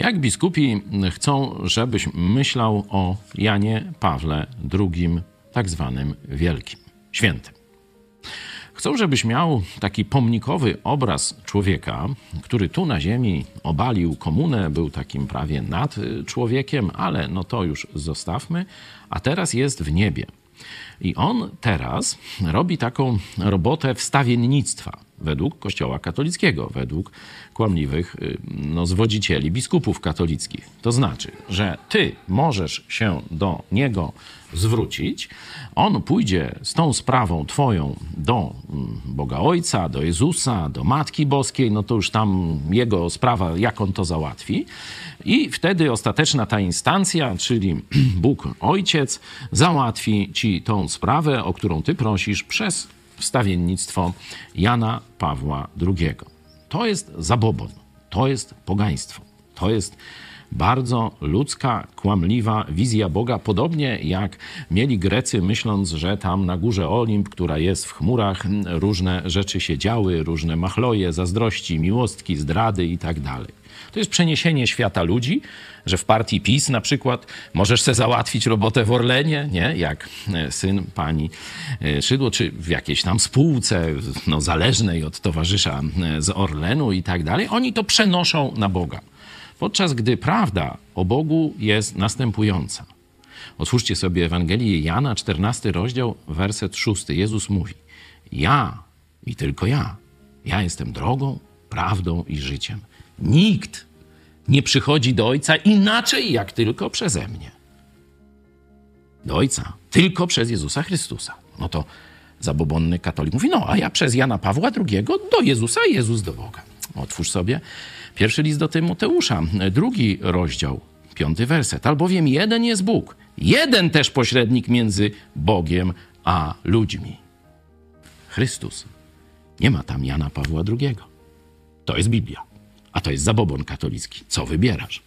Jak biskupi chcą, żebyś myślał o Janie Pawle II, tak zwanym Wielkim, Świętym. Chcą, żebyś miał taki pomnikowy obraz człowieka, który tu na ziemi obalił komunę, był takim prawie nad człowiekiem, ale no to już zostawmy, a teraz jest w niebie. I on teraz robi taką robotę wstawiennictwa według Kościoła katolickiego, według kłamliwych y, no, zwodzicieli biskupów katolickich. To znaczy, że ty możesz się do niego zwrócić, on pójdzie z tą sprawą twoją do mm, Boga Ojca, do Jezusa, do Matki Boskiej, no to już tam jego sprawa, jak on to załatwi. I wtedy ostateczna ta instancja, czyli Bóg Ojciec, załatwi ci tą sprawę, o którą ty prosisz przez wstawiennictwo Jana Pawła II. To jest zabobon, to jest pogaństwo, to jest bardzo ludzka, kłamliwa wizja Boga, podobnie jak mieli Grecy, myśląc, że tam na górze Olimp, która jest w chmurach, różne rzeczy się działy, różne machloje, zazdrości, miłostki, zdrady i tak. To jest przeniesienie świata ludzi, że w partii PiS na przykład możesz sobie załatwić robotę w Orlenie, nie? jak e, syn pani e, Szydło, czy w jakiejś tam spółce no, zależnej od towarzysza e, z Orlenu i tak dalej. Oni to przenoszą na Boga. Podczas gdy prawda o Bogu jest następująca. Otwórzcie sobie Ewangelię Jana, 14 rozdział, werset 6. Jezus mówi: Ja i tylko ja. Ja jestem drogą, prawdą i życiem. Nikt nie przychodzi do Ojca inaczej, jak tylko przeze mnie. Do Ojca tylko przez Jezusa Chrystusa. No to zabobonny katolik mówi, no a ja przez Jana Pawła II do Jezusa, Jezus do Boga. Otwórz sobie pierwszy list do Tymoteusza, drugi rozdział, piąty werset. Albowiem jeden jest Bóg, jeden też pośrednik między Bogiem a ludźmi. Chrystus. Nie ma tam Jana Pawła II. To jest Biblia. A to jest zabobon katolicki. Co wybierasz?